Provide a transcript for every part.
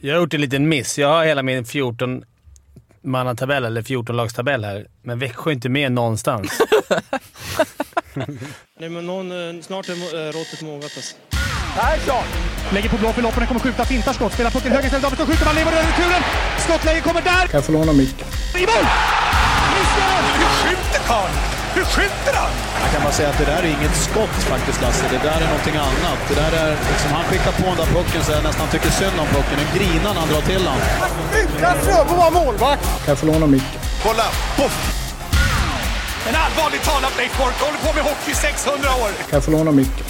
Jag har gjort en liten miss. Jag har hela min 14 mannatabell eller 14-lagstabell här, men Växjö är inte med någonstans. Nej, men någon, eh, snart är äh, råttet mogat alltså. Persson! Lägger på blå för loppen, kommer skjuta, fintar skott, spelar pucken höger istället, Davidsson skjuter, man lever över returen! Skottläge kommer där! Kan jag få låna micken? I mål! Missar! Hur skjuter karln? Hur skjuter han? Jag kan bara säga att det där är inget skott faktiskt, Lasse. Det där är någonting annat. Det där är liksom, han skickar på den där pucken så jag nästan tycker synd om pucken. Den grinar när han drar till den. Utan Fröbo var målvakt! Kan jag få låna micken? Kolla! Poff! En allvarligt talat Leif Boork håller på med hockey i 600 år! Kan jag få låna micken?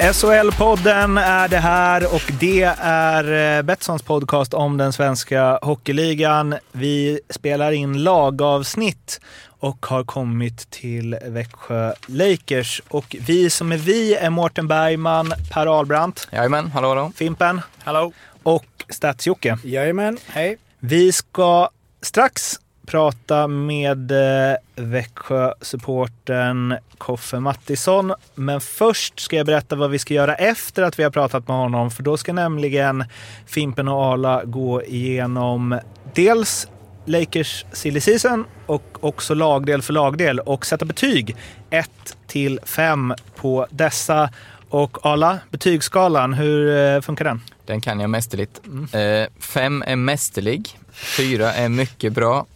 SHL-podden är det här och det är eh, Betssons podcast om den svenska hockeyligan. Vi spelar in lagavsnitt och har kommit till Växjö Lakers. Och vi som är vi är Mårten Bergman, Per Ahlbrandt, Jajamän, hallå hallå. Fimpen Hallå? och Stats-Jocke. Jajamän, hej. Vi ska strax prata med eh, Växjö-supporten Koffe Mattisson. Men först ska jag berätta vad vi ska göra efter att vi har pratat med honom. För då ska nämligen Fimpen och Arla gå igenom dels Lakers silly season och också lagdel för lagdel och sätta betyg 1 till 5 på dessa. Och Arla, betygsskalan, hur eh, funkar den? Den kan jag mästerligt. Eh, fem är mästerlig, fyra är mycket bra,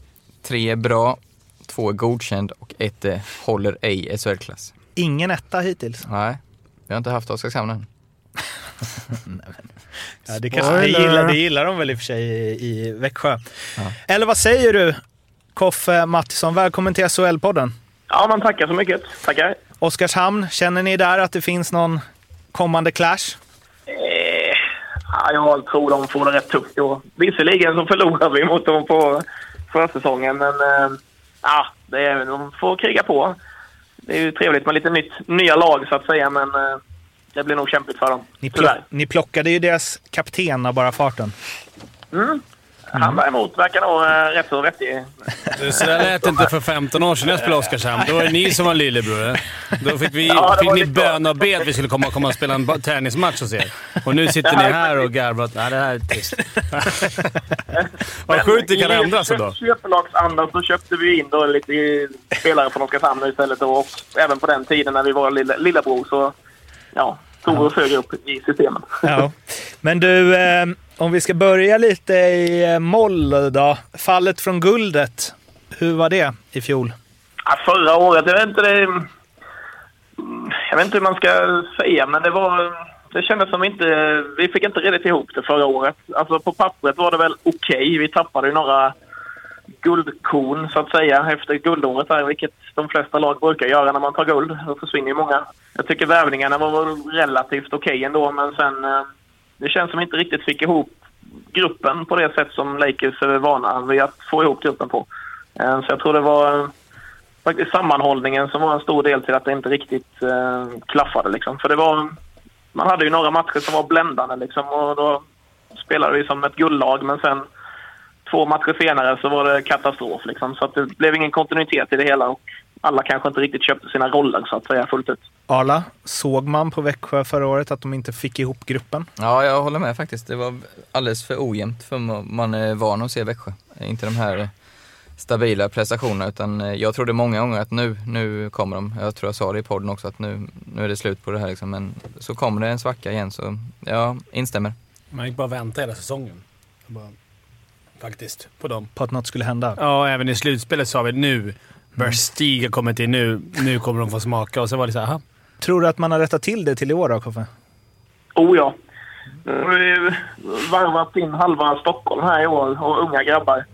tre är bra, två är godkänd och ett är håller ej SHL-klass. Ingen etta hittills. Nej, vi har inte haft Oskarshamn än. Ja, det, kanske, det, gillar, det gillar de väl i och för sig i, i Växjö. Eller vad säger du, Koffe Mattisson? Välkommen till SHL-podden. Ja, man tackar så mycket. Tackar. Oskarshamn, känner ni där att det finns någon kommande clash? Eh, ja, jag tror de får det rätt tufft i år. Visserligen så förlorar vi mot dem på försäsongen, men eh, ja, det är, de får kriga på. Det är ju trevligt med lite nytt, nya lag så att säga, men eh, det blir nog kämpigt för dem. Ni, plock, ni plockade ju deras kapten av bara farten. Mm. Han däremot verkar nog eh, rätt så vettig. Så där lät inte för 15 år sedan jag spelade Oskarshamn. Då var det ni som var lillebror. Då fick, vi, Ja, fick ni bön och be att vi skulle komma, komma och spela en träningsmatch hos er. Och nu sitter ni här och garvar. Nej, det här är trist. Vad sjukt det kan i ändras ändå. köpelagsandan så köpte vi in då lite spelare från Oskarshamn istället. Och även på den tiden när vi var lilla, lillebror så ja, tog oss högre upp i systemet. Ja. Men du, eh, om vi ska börja lite i eh, moll då. Fallet från guldet. Hur var det i fjol? Ja, förra året, jag vet inte det... Jag vet inte hur man ska säga, men det var... Det kändes som inte... Vi fick inte riktigt ihop det förra året. Alltså på pappret var det väl okej. Vi tappade ju några guldkorn så att säga efter guldåret här, vilket de flesta lag brukar göra när man tar guld. Då försvinner ju många. Jag tycker värvningarna var relativt okej ändå, men sen... eh, Det känns som vi inte riktigt fick ihop gruppen på det sätt som Lakers är vana vid att få ihop gruppen på. Eh, Så jag tror det var faktiskt sammanhållningen som var en stor del till att det inte riktigt eh, klaffade. Liksom. För det var, man hade ju några matcher som var bländande liksom, och då spelade vi som ett guldlag men sen två matcher senare så var det katastrof. Liksom. Så att det blev ingen kontinuitet i det hela och alla kanske inte riktigt köpte sina roller så att säga fullt ut. Arla, såg man på Växjö förra året att de inte fick ihop gruppen? Ja, jag håller med faktiskt. Det var alldeles för ojämnt för ma- man är van att se Växjö. Inte de här stabila prestationerna utan eh, jag trodde många gånger att nu, nu kommer de. Jag tror jag sa det i podden också att nu, nu är det slut på det här liksom. Men så kommer det en svacka igen så jag instämmer. Man gick bara vänta hela säsongen. Bara, faktiskt. På dem. På att något skulle hända? Ja, även i slutspelet sa vi nu. Börjar stiga kommit in nu. Nu kommer de få smaka. Och så var det så här, aha. Tror du att man har rättat till det till i år då, Koffe? Oh ja. Nu har vi varvat in halva Stockholm här i år och unga grabbar.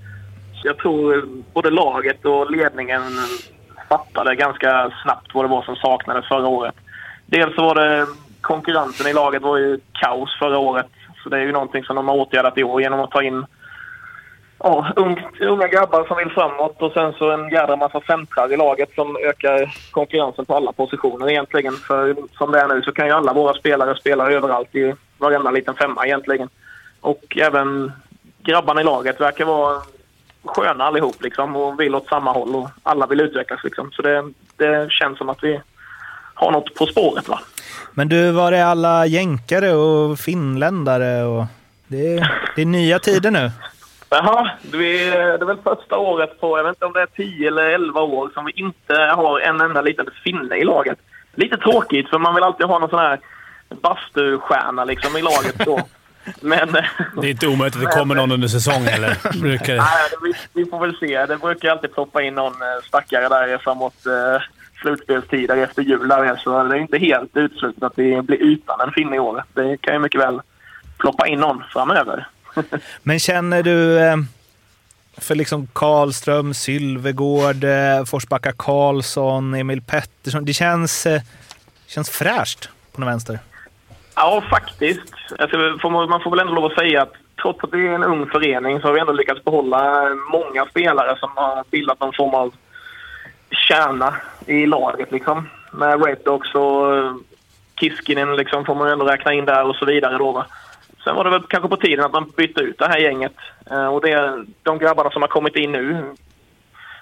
Så jag tror både laget och ledningen fattade ganska snabbt vad det var som saknades förra året. Dels så var det konkurrensen i laget var ju kaos förra året. Så det är ju någonting som de har åtgärdat i år genom att ta in ja, unga grabbar som vill framåt och sen så en jädra massa centrar i laget som ökar konkurrensen på alla positioner egentligen. För som det är nu så kan ju alla våra spelare spela överallt i varenda liten femma egentligen. Och även grabbarna i laget verkar vara sköna allihop liksom och vill åt samma håll och alla vill utvecklas liksom. Så det, det känns som att vi har något på spåret va. Men du, var är alla jänkare och finländare och... Det är, det är nya tider nu. Jaha, det är, det är väl första året på, jag vet inte om det är 10 eller 11 år, som vi inte har en enda liten finne i laget. Lite tråkigt, för man vill alltid ha någon sån här bastustjärna liksom i laget då. Men... Det är inte omöjligt att det kommer någon under säsongen, eller? Brukar det? Nej, vi, vi får väl se. Det brukar alltid ploppa in någon eh, stackare där framåt eh, slutspelstider efter jul. Där, så det är inte helt uteslutet att vi blir utan en finne i år. Det kan ju mycket väl ploppa in någon framöver. Men känner du eh, för liksom Karlström, Sylvegård, eh, Forsbacka Karlsson, Emil Pettersson. Det känns, eh, känns fräscht på den vänster. Ja, faktiskt. Alltså, man, får väl ändå lov att säga att trots att det är en ung förening så har vi ändå lyckats behålla många spelare som har bildat någon form av kärna i laget. Liksom. Med Reddox och Kiskinen liksom, får man ändå räkna in där och så vidare. Då, va? Sen var det väl kanske på tiden att man bytte ut det här gänget. Eh, och det, de grabbarna som har kommit in nu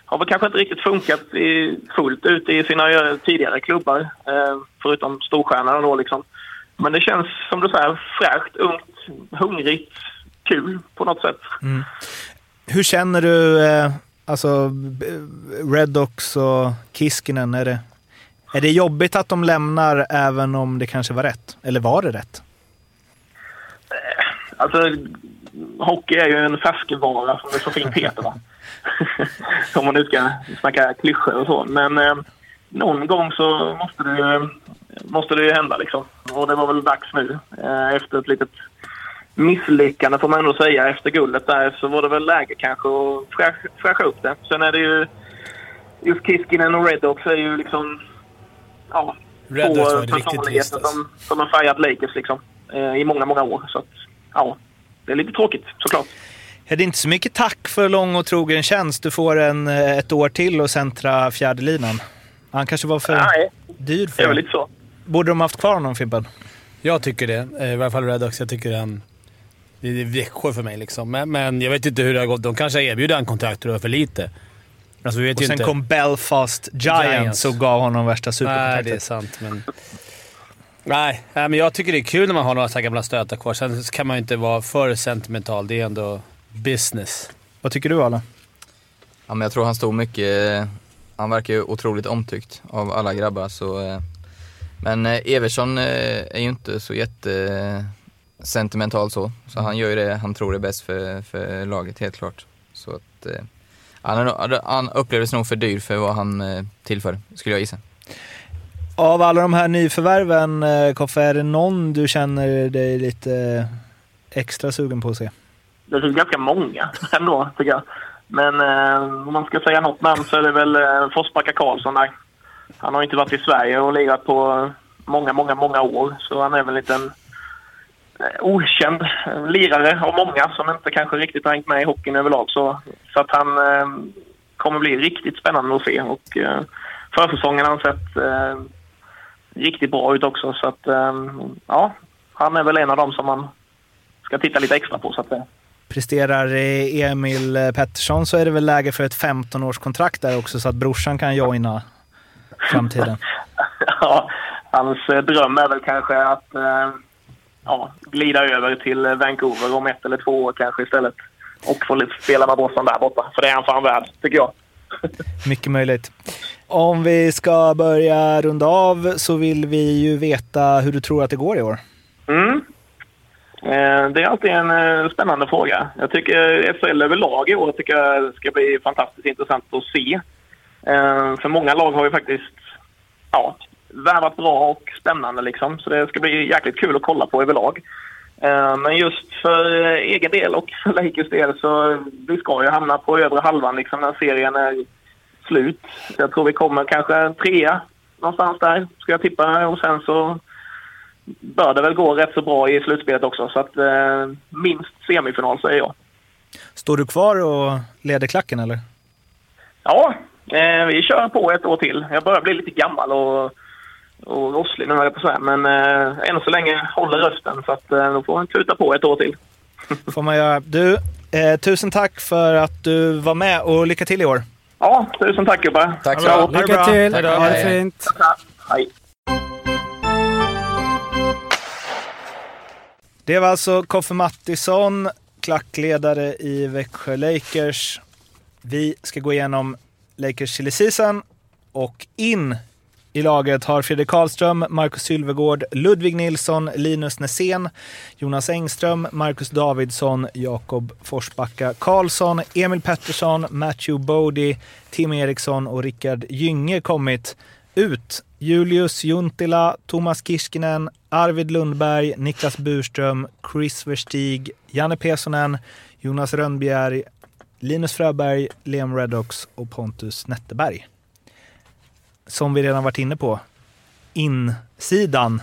har väl kanske inte riktigt funkat i, fullt ut i sina eh, tidigare klubbar. Eh, förutom storstjärnorna då liksom. Men det känns som du säger fräscht, ungt, hungrigt, kul på något sätt. Mm. Hur känner du, eh, alltså eh, Reddox och Kiskinen, är det, är det jobbigt att de lämnar även om det kanske var rätt? Eller var det rätt? Alltså, hockey är ju en färskvara som det så fint heter. Va? Om man nu ska snacka klyschor och så. Men eh, någon gång så måste det, måste det ju hända. Liksom. Och det var väl dags nu. Eh, efter ett litet misslyckande får man ändå säga efter guldet där så var det väl läge kanske att fräscha, fräscha upp det. Sen är det ju just Kiskinen och Reddox är ju liksom ja, ett riktigt personligheter alltså. som, som har färgat Lakers liksom, eh, i många, många år. Så att, ja, det är lite tråkigt såklart. Ja, det är inte så mycket tack för lång och trogen tjänst. Du får en, eh, ett år till och centra fjärdelinan. Han kanske var för Nej, dyr det för är väl det. lite så. Borde de haft kvar honom, Fimpen? Jag tycker det. Eh, I varje fall Reddox. Jag tycker han... Det är Växjö för mig liksom. Men, men jag vet inte hur det har gått. De kanske erbjuder en kontrakt och det var för lite. Alltså, vi vet Och ju sen inte. kom Belfast Giants, Giants. och gav honom värsta Nej, det är superkontraktet. sant. Men... Nej, men jag tycker det är kul när man har några så här gamla stötar kvar. Sen kan man ju inte vara för sentimental. Det är ändå business. Vad tycker du, Alla? Ja, men jag tror han stod mycket, han verkar ju otroligt omtyckt av alla grabbar så eh, Men eh, Everson eh, är ju inte så jätte sentimental så, så han gör ju det han tror är bäst för, för laget helt klart. Så att eh, han, han upplevdes nog för dyr för vad han eh, tillför, skulle jag gissa. Av alla de här nyförvärven, eh, Koffe, är det någon du känner dig lite eh, extra sugen på att se? Det finns ganska många ändå, tycker jag. Men eh, om man ska säga något namn så är det väl eh, Forsbacka Karlsson där. Han har inte varit i Sverige och lirat på många, många, många år. Så han är väl en liten eh, okänd eh, lirare av många som inte kanske riktigt har hängt med i hockeyn överlag. Så, så att han eh, kommer bli riktigt spännande att se. Och eh, försäsongen har han sett eh, riktigt bra ut också. Så att eh, ja, han är väl en av dem som man ska titta lite extra på så att. Presterar Emil eh, Pettersson så är det väl läge för ett 15-årskontrakt där också så att brorsan kan joina framtiden. ja, hans eh, dröm är väl kanske att eh, ja, glida över till Vancouver om ett eller två år kanske istället. Och få lite spela med brorsan där borta. För det är han fan värd, tycker jag. Mycket möjligt. Om vi ska börja runda av så vill vi ju veta hur du tror att det går i år. Mm. Eh, det är alltid en eh, spännande fråga. Jag tycker SHL överlag i år tycker jag ska bli fantastiskt intressant att se. Eh, för många lag har ju faktiskt ja, värvat bra och spännande liksom. Så det ska bli jäkligt kul att kolla på överlag. Eh, men just för eh, egen del och för Lakers del så vi ska ju hamna på övre halvan liksom när serien är slut. Så jag tror vi kommer kanske trea någonstans där, ska jag tippa. Och sen så bör det väl gå rätt så bra i slutspelet också. Så att eh, minst semifinal säger jag. Står du kvar och leder klacken eller? Ja, eh, vi kör på ett år till. Jag börjar bli lite gammal och, och rosslig nu höll jag på att säga. Men eh, än så länge håller rösten så att eh, då får man tuta på ett år till. får man göra. Du, eh, tusen tack för att du var med och lycka till i år. Ja, tusen tack gubbar. Tack så mycket. Lycka till! Hej då. Ha det Hej. fint! Hej. Det var alltså Koffe Mattisson, klackledare i Växjö Lakers. Vi ska gå igenom Lakers silly season och in i laget har Fredrik Karlström, Marcus Sylvegård, Ludvig Nilsson, Linus Nässén, Jonas Engström, Marcus Davidsson, Jakob Forsbacka Karlsson, Emil Pettersson, Matthew Bodie, Tim Eriksson och Rickard Gynge kommit ut. Julius Juntila, Thomas Kirskinen, Arvid Lundberg, Niklas Burström, Chris Verstig, Janne Pesonen, Jonas Rönnbjerg, Linus Fröberg, Liam Reddox och Pontus Netteberg. Som vi redan varit inne på, insidan,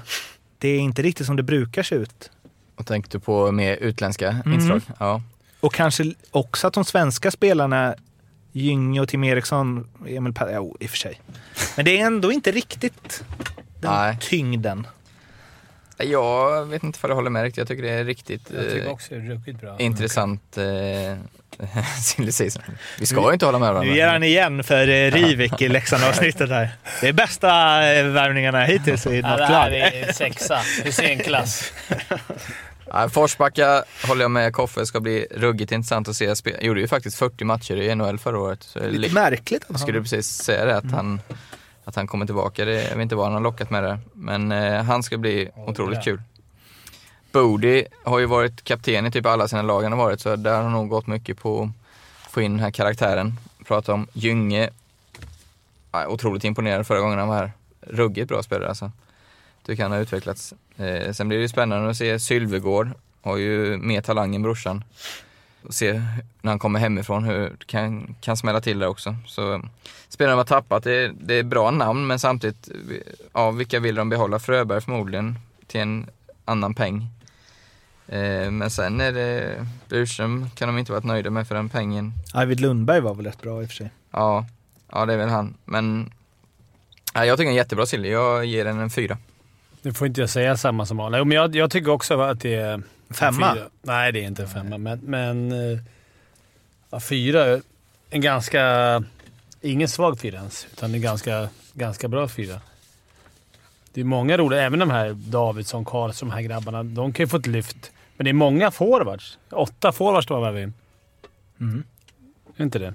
det är inte riktigt som det brukar se ut. Och tänkte du på mer utländska inslag? Ja. Och kanske också att de svenska spelarna, Gynge och Tim Eriksson, Emil Per, jo, i och för sig. Men det är ändå inte riktigt den Nej. tyngden. Jag vet inte om jag håller med riktigt. Jag tycker det är riktigt Jag tycker eh, också det är ruggigt bra. intressant eh, silly season. Vi ska ju inte hålla med varandra. Nu ger han igen för eh, Rivik i Leksand-avsnittet här. Det är bästa eh, värvningarna hittills i Ja, något det här lag. är sexa. Hussein-klass. Ja, Forsbacka håller jag med Koffe, ska bli ruggigt intressant att se. spela. Gjorde ju faktiskt 40 matcher i NHL förra året. Det Lite li- märkligt skulle precis säga det, att, han, att han kommer tillbaka. Det, jag vet inte vad han har lockat med det. Men eh, han ska bli otroligt ja. kul. Bodie har ju varit kapten i typ alla sina lag han har varit, så där har nog gått mycket på att få in den här karaktären. Prata om Gynge. Ja, otroligt imponerad förra gången han var här. Ruggigt bra spelare alltså. Tycker han har utvecklats. Eh, sen blir det spännande att se Sylvegård. Har ju mer talang än brorsan. Och se när han kommer hemifrån hur det kan, kan smälla till där också. Så spelarna har tappat, det är, det är bra namn men samtidigt, ja vilka vill de behålla? Fröberg förmodligen till en annan peng. Eh, men sen är det Burström kan de inte varit nöjda med för den pengen. Arvid Lundberg var väl rätt bra i och för sig. Ja, ja det är väl han. Men ja, jag tycker en jättebra silly. Jag ger den en fyra. Nu får inte jag säga samma som Arne. Men jag, jag tycker också att det är... Femma? Fyra. Nej, det är inte en femma, men... men eh, ja, fyra. En ganska... Ingen svag fyra ens, utan en ganska, ganska bra fyra. Det är många roliga, även de här Davidsson, Karlsson, de här grabbarna. De kan ju få ett lyft. Men det är många forwards. Åtta forwards de har värvat in. Mm. Är inte det?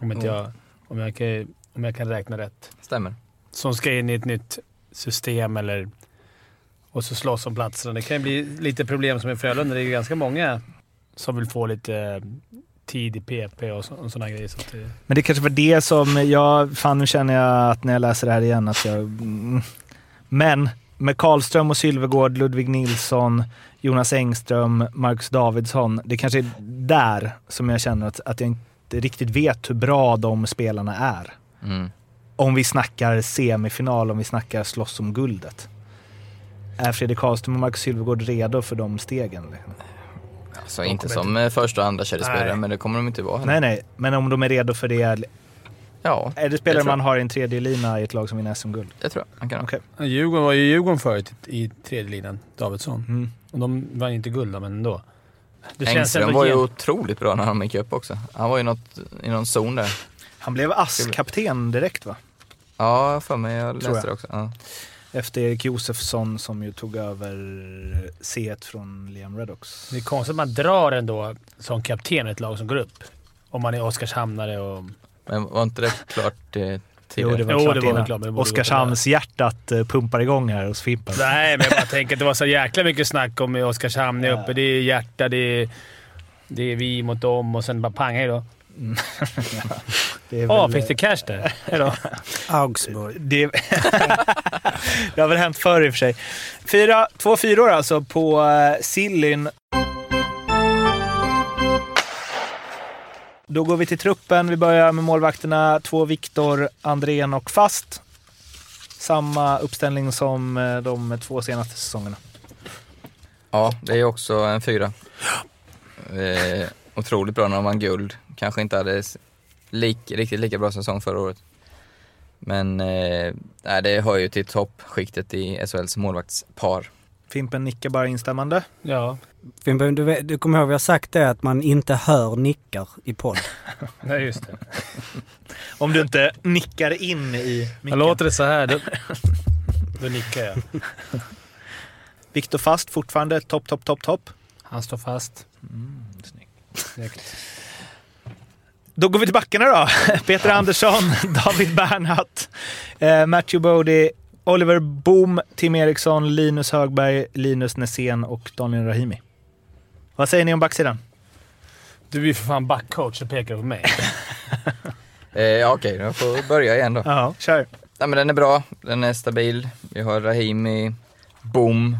Om, inte jag, om, jag kan, om jag kan räkna rätt. Stämmer. Som ska in i ett nytt system eller... Och så slåss om platserna. Det kan ju bli lite problem som i Frölunda. Det är ju ganska många som vill få lite eh, tid i PP och, så, och sådana grejer. Så att det, Men det kanske var det som jag... Fan, nu känner jag att när jag läser det här igen att jag... Mm. Men med Karlström och Sylvegård, Ludvig Nilsson, Jonas Engström, Marcus Davidsson. Det kanske är där som jag känner att, att jag inte riktigt vet hur bra de spelarna är. Mm. Om vi snackar semifinal, om vi snackar slåss om guldet. Är Fredrik Karlström och Marcus Sylvegård redo för de stegen? liksom? Så inte som eh, första och andra kedjespelare, men det kommer de inte vara. Nej, nej. Men om de är redo för det. Ja, Är det spelare man har i en tredje lina i ett lag som vinner SM-guld? det tror jag han kan ha. Okej. Djurgården var ju Djurgården förut i tredje linan, Davidsson. Mm. Och de vann inte guld då, men ändå. Det Engström var ju otroligt bra när han gick upp också. Han var ju något, i någon zon där. Han blev ASS-kapten direkt va? Ja, för mig. Jag läste jag. det också. Ja. Efter Erik Josefsson som ju tog över C1 från Liam Reddox. Det är konstigt att man drar ändå som kapten i ett lag som går upp. Om man är Oskarshamnare och... Men var inte det klart eh, Jo, tidigare? det var Jo, klart det var innan. klart, borde Oskarshamns hjärtat eh, pumpar igång här hos Fimpen. Nej, men jag bara tänker att det var så jäkla mycket snack om i Oskarshamn är uppe. Det är hjärta, det är, det är vi mot dem och sen bara pang, då. Det Ja, väl- finns det cash där? Augsburg. Det, det har väl hänt förr i och för sig. Fyra, två fyror alltså på uh, Sillyn. Då går vi till truppen. Vi börjar med målvakterna. Två Viktor, Andrén och Fast. Samma uppställning som eh, de två senaste säsongerna. Ja, det är också en fyra. Eh, otroligt bra när de vann guld. Kanske inte hade lik, riktigt lika bra säsong förra året. Men eh, det hör ju till toppskiktet i SHLs målvaktspar. Fimpen nickar bara instämmande. Ja, Fimpen, du, du kommer ihåg vi har sagt det att man inte hör nickar i podd. nej, just det. Om du inte nickar in i Jag micken. låter det så här, då, då nickar jag. Viktor Fast fortfarande topp, topp, topp, topp. Han står fast. Mm, Snyggt. Då går vi till backarna då. Peter Andersson, David Bernhardt, eh, Matthew Bodie, Oliver Boom, Tim Eriksson, Linus Högberg, Linus Nässén och Daniel Rahimi. Vad säger ni om backsidan? Du är ju för fan backcoach och pekar på mig. Eh, ja, Okej, jag får börja igen då. Ja, kör. Ja, men den är bra, den är stabil. Vi har Rahimi, Boom,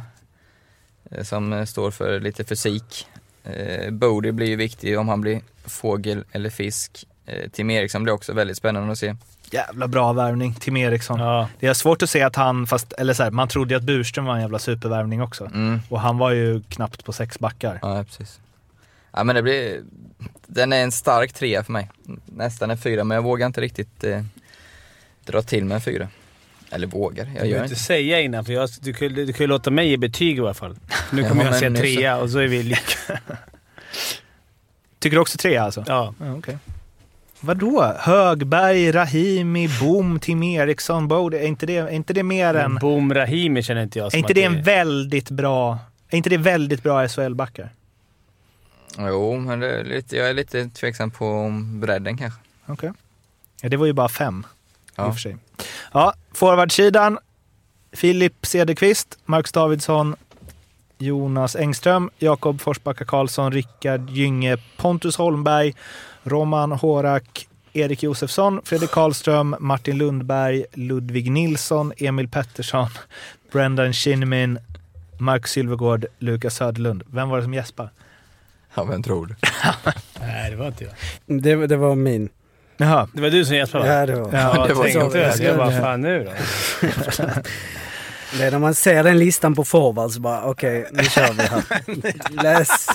eh, som eh, står för lite fysik. Eh, Bodie blir ju viktig om han blir fågel eller fisk. Eh, Tim Eriksson blir också väldigt spännande att se. Jävla bra värvning, Tim Eriksson. Ja. Det är svårt att se att han, fast, eller så här, man trodde ju att Burström var en jävla supervärvning också. Mm. Och han var ju knappt på sex backar. Ja, precis. Ja, men det blir, den är en stark trea för mig. Nästan en fyra, men jag vågar inte riktigt eh, dra till med en fyra. Eller vågar, jag Du gör behöver inte. inte säga innan, för jag, du, kan, du kan ju låta mig ge betyg i alla fall. Nu Ja, kommer jag men säga nu så- trea och så är vi lika. Tycker du också tre alltså? Ja. Ja, okej. Vadå? Högberg, Rahimi, Boom, Tim Eriksson, Bode. Är inte det, är inte det mer än... Boom Rahimi känner inte jag Är som inte att det en väldigt bra... Är inte det väldigt bra SHL-backar? Jo, men det är lite, jag är lite tveksam på bredden kanske. Okej. Ja, det var ju bara fem i Ja. och för sig. Ja, forwardsidan. Filip Cederqvist, Marcus Davidsson, Jonas Engström, Jakob Forsbacka Karlsson, Rickard Gynge, Pontus Holmberg, Roman Horak, Erik Josefsson, Fredrik Karlström, Martin Lundberg, Ludvig Nilsson, Emil Pettersson, Brendan Shinnimin, Mark Sylvegård, Lukas Söderlund. Vem var det som gäspade? Ja, vem tror du? Nej, det var inte jag. Det, det var min. Jaha. Det var du som gäspade? Ja, det var. Ja, det var tänkte jag. Så jag bara, fan nu då? Det är när man ser den listan på forward så bara okej, nu kör vi här. Läs.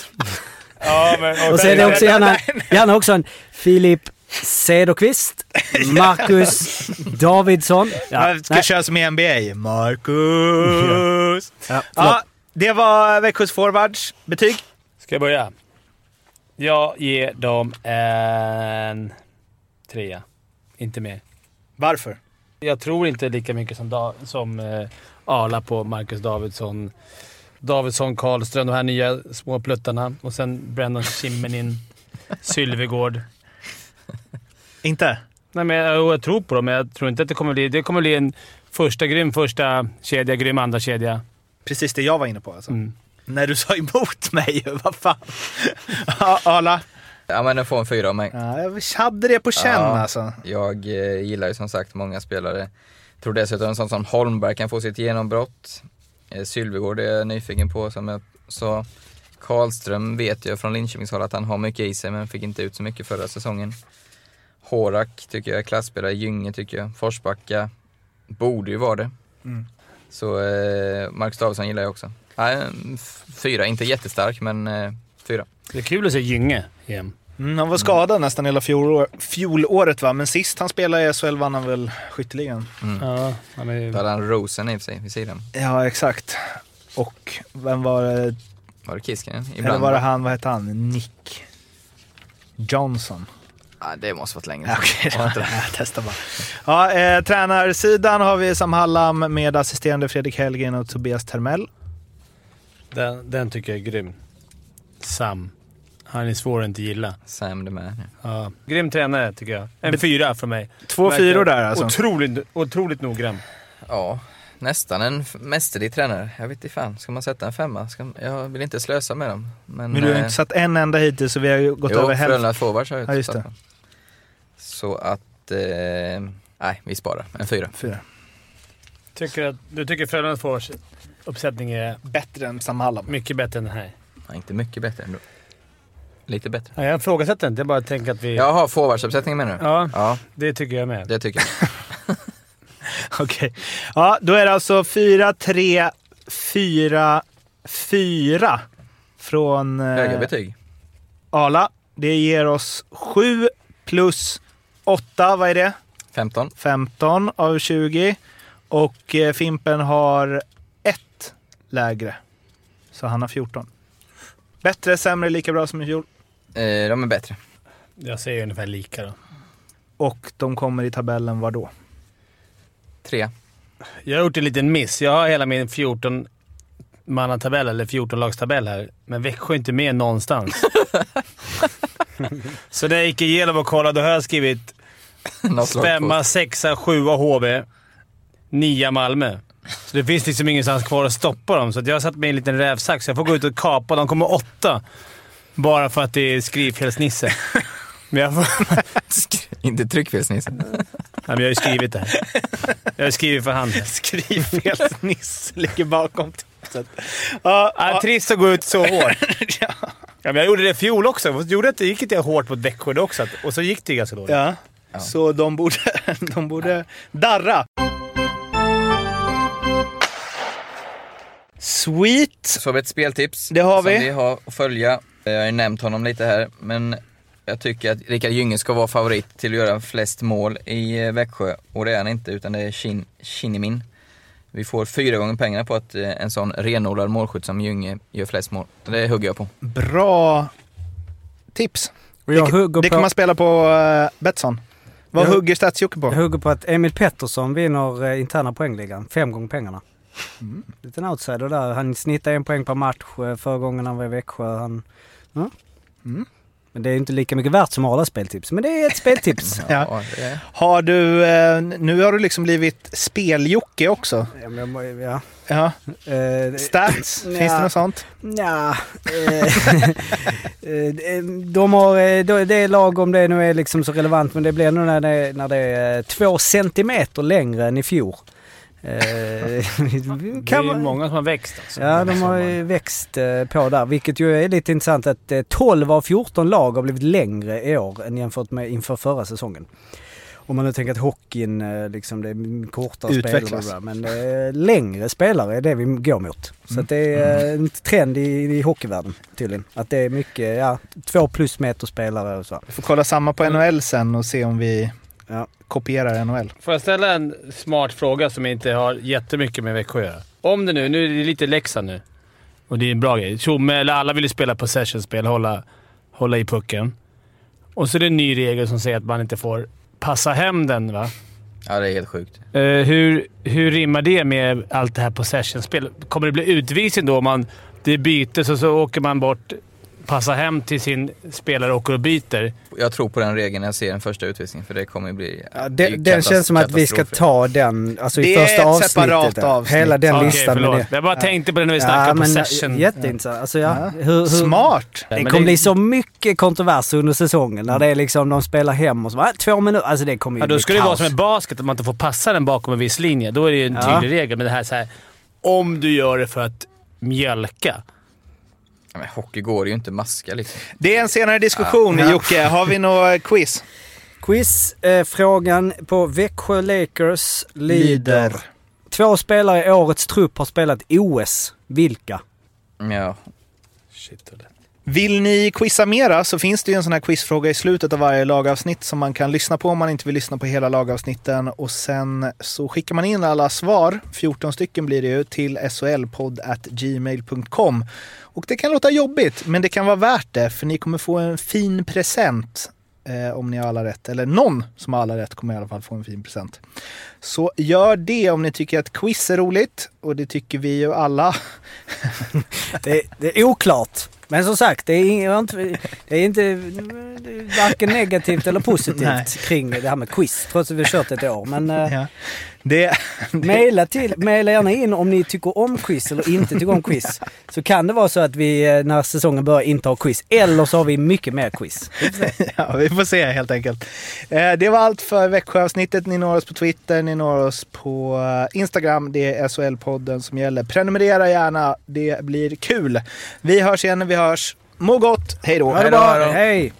Ja, men, Och så är det också gärna, gärna också en Filip Cederqvist, Marcus Davidsson. Ja, Jag ska nej. köra som i NBA. Marcus! Ja, Ja, det var Växjös forwards. Betyg? Ska jag börja? Jag ger dem en trea. Inte mer. Varför? Jag tror inte lika mycket som, da, som eh, Arla på Marcus Davidsson. Davidsson, Karlström, de här nya små pluttarna. Och sen Brennan Schimmenin, Sylvegård. Inte? Nej, men jag, jag tror på dem, men jag tror inte att det kommer bli... Det kommer bli en första grym första kedja, grym andra kedja. Precis det jag var inne på alltså. Mm. När du sa emot mig, vad fan. Ja, Arla? Ja, men den får en fyra av mig. Ja, jag hade det på känn Ja. alltså. Jag eh, gillar ju som sagt många spelare. Tror dessutom en sån som Holmberg kan få sitt genombrott. Eh, Sylvegård är jag nyfiken på som jag sa. Karlström vet jag från Linköpingshåll att han har mycket i sig men fick inte ut så mycket förra säsongen. Horak tycker jag är klasspelare, Gynge tycker jag, Forsbacka borde ju vara det. Mm. Så eh, Marcus Davidsson gillar jag också. En f- fyra, inte jättestark men eh, fyra. Det är kul att se Gynge igen. Mm, han var skadad nästan hela fjolår, fjolåret va, men sist han spelade i SHL vann han väl skytteligan. Ja, han är... Då hade han Rosen i och för sig vid sidan. Ja, exakt. Och vem var det? Var det Kiskinen? Eller Ibland. var det han, vad hette han? Nick Johnson. Ja, det måste varit länge Ja, sedan. Okej, det? jag testar bara. Ja, eh, tränarsidan har vi Sam Hallam med assisterande Fredrik Hellgren och Tobias Termell. Den, den tycker jag är grym. Sam. Han är svår att inte gilla. Sam the man. Ja. Grym tränare tycker jag. En fyra för mig. Två Verkligen fyror där alltså. Otroligt, otroligt noggrann. Ja, nästan en mästerlig tränare. Jag vet inte fan, ska man sätta en femma? Ska, jag vill inte slösa med dem. Men, Men du har ju eh, inte satt en enda hittills så vi har ju gått jo, över hälften. Frölundas forwards har jag Ja, just satt. Så att, eh, nej vi sparar. En fyra. Fyra. Tycker att, du tycker Frölundas forwards uppsättning är Bättre än Sam Hallam. mycket bättre än den här? Ja, inte mycket bättre ändå. Lite bättre. Ja, jag ifrågasätter inte. Jag bara tänker att vi... Jaha, forwardsuppsättningen menar du? Ja, Ja, det tycker jag med. det tycker jag. Okej. Ja, då är det alltså 4, 3, 4, 4 från Höga eh, betyg. Arla. Det ger oss 7 plus 8, vad är det? 15. 15 av 20. Och eh, Fimpen har ett lägre. Så han har 14. Bättre, sämre, lika bra som i fjol. Eh, de är bättre. Jag säger ungefär lika då. Och de kommer i tabellen var då? Tre. Jag har gjort en liten miss. Jag har hela min 14 12-mannatabell, eller 14-lagstabell här, men Växjö är inte med någonstans. så när jag gick igenom och kollade, då har jag skrivit femma, sexa, sjua HV, nia Malmö. Så det finns liksom ingenstans kvar att stoppa dem, så att jag har satt mig i en liten rävsax. Jag får gå ut och kapa. De kommer åtta. Bara för att det är skrivfelsnisse. Men jag, får, Inte tryckfelsnisse. Nej, men jag har ju skrivit det här. Jag har skrivit för hand. Skrivfelsniss ligger bakom tipset. Ja, Ja, trist att gå ut så hårt. ja. Ja, men jag gjorde det i fjol också. Jag gjorde inte, gick inte jag hårt mot Växjö då också? Och så gick det ganska dåligt. ja. Så de borde, de borde darra. Sweet. Så har vi ett speltips. Det har som vi. vi har att följa. Jag har ju nämnt honom lite här, men jag tycker att Rickard Gynge ska vara favorit till att göra flest mål i eh, Växjö. Och det är han inte, utan det är Shin. Vi får fyra gånger pengarna på att eh, en sån renodlad målskytt som Gynge gör flest mål. Det hugger jag på. Bra tips. Det, det på... kan man spela på uh, Betsson. Vad Jag- hugger Stats-Jocke på? Jag hugger på att Emil Pettersson vinner eh, interna poängligan. Fem gånger pengarna. Mm. Liten outsider där. Han snittade en poäng per match förra gången han var i Växjö. Han, ja. Mm. Men det är inte lika mycket värt som alla speltips. Men det är ett speltips. Ja. Har du, eh, nu har du liksom blivit speljocke också. ja, men jag må- ja. Ja. Eh, Stats, Ja. finns det något sånt? Ja, eh, de har, det är lag om det nu är liksom så relevant men det blir nog när det, när det är två centimeter längre än i fjol. Eh, Det är ju man- många som har växt alltså. Ja, de har ju växt eh, på där, vilket ju är lite intressant att eh, 12 av 14 lag har blivit längre i år än jämfört med inför förra säsongen. Om man nu tänker att hockeyn, eh, liksom det är kortare Utvecklas. bla, men eh, längre spelare är det vi går mot. Så att det är eh, en trend i, i hockeyvärlden tydligen. Att det är mycket, ja, två plus meter spelare och så. Vi får kolla samma på NHL sen och se om vi Ja. kopierar NHL. Får jag ställa en smart fråga som inte har jättemycket med Växjö att göra? Om det nu, nu är det lite Leksand nu. Och det är en bra grej. Tjomme, eller alla vill ju spela possession-spel, hålla, hålla i pucken. Och så är det en ny regel som säger att man inte får passa hem den, va? ja, det är helt sjukt. Eh, hur, hur rimmar det med allt det här possession-spel? Kommer det bli utvisning då om man, det är byte så, så åker man bort, passar hem till sin spelare och åker och byter? Jag tror på den regeln när jag ser den första utvisningen, för det kommer bli... Ja, det den, katas- känns som att vi ska ta den alltså, i Det är första ett avsnittet. separat avsnitt. Hela den Okej, listan. det. Jag bara tänkte på det när vi Ja, snackade men, possession. Jätteintressant. Alltså, ja, Ja. hur, hur, Smart! Det kommer det- bli så mycket kontrovers under säsongen när det är liksom de spelar hem och så bara, två minuter. Alltså det kommer ju Ja, då bli skulle det vara som i basket, att man inte får passa den bakom en viss linje. Då är det ju en Ja. tydlig regel. Men det här så här, om du gör det för att mjölka. Ja, men hockey går ju inte maska liksom. Det är en senare diskussion Ja. Jocke. Har vi något quiz? Quiz. Eh, frågan på Växjö Lakers lyder. Lyder. Två spelare i årets trupp har spelat OS. Vilka? Ja, Shit, lätt. Vill ni quizza mera så finns det ju en sån här quizfråga i slutet av varje lagavsnitt som man kan lyssna på om man inte vill lyssna på hela lagavsnitten. Och sen så skickar man in alla svar, 14 stycken blir det ju, till solpodd.gmail.com. Och det kan låta jobbigt, men det kan vara värt det för ni kommer få en fin present eh, om ni har alla rätt. Eller någon som har alla rätt kommer i alla fall få en fin present. Så gör det om ni tycker att quiz är roligt och det tycker vi ju alla. Det, det är oklart. Men som sagt, det är, ing- det är inte varken negativt eller positivt kring det här med quiz. Trots att vi har kört ett år. Men eh, Ja. Det, Maila, till, maila gärna in om ni tycker om quiz eller inte tycker om quiz. Så kan det vara så att vi eh, när säsongen börjar inte har quiz. Eller så har vi mycket mer quiz. Ja, vi får se helt enkelt. Eh, det var allt för Växjöavsnittet. Ni når oss på Twitter, ni når oss på eh, Instagram. Det är SHL-podden som gäller. Prenumerera gärna, det blir kul. Vi hörs igen när vi hörs. Må gott, hej då! Ha det bra, hej!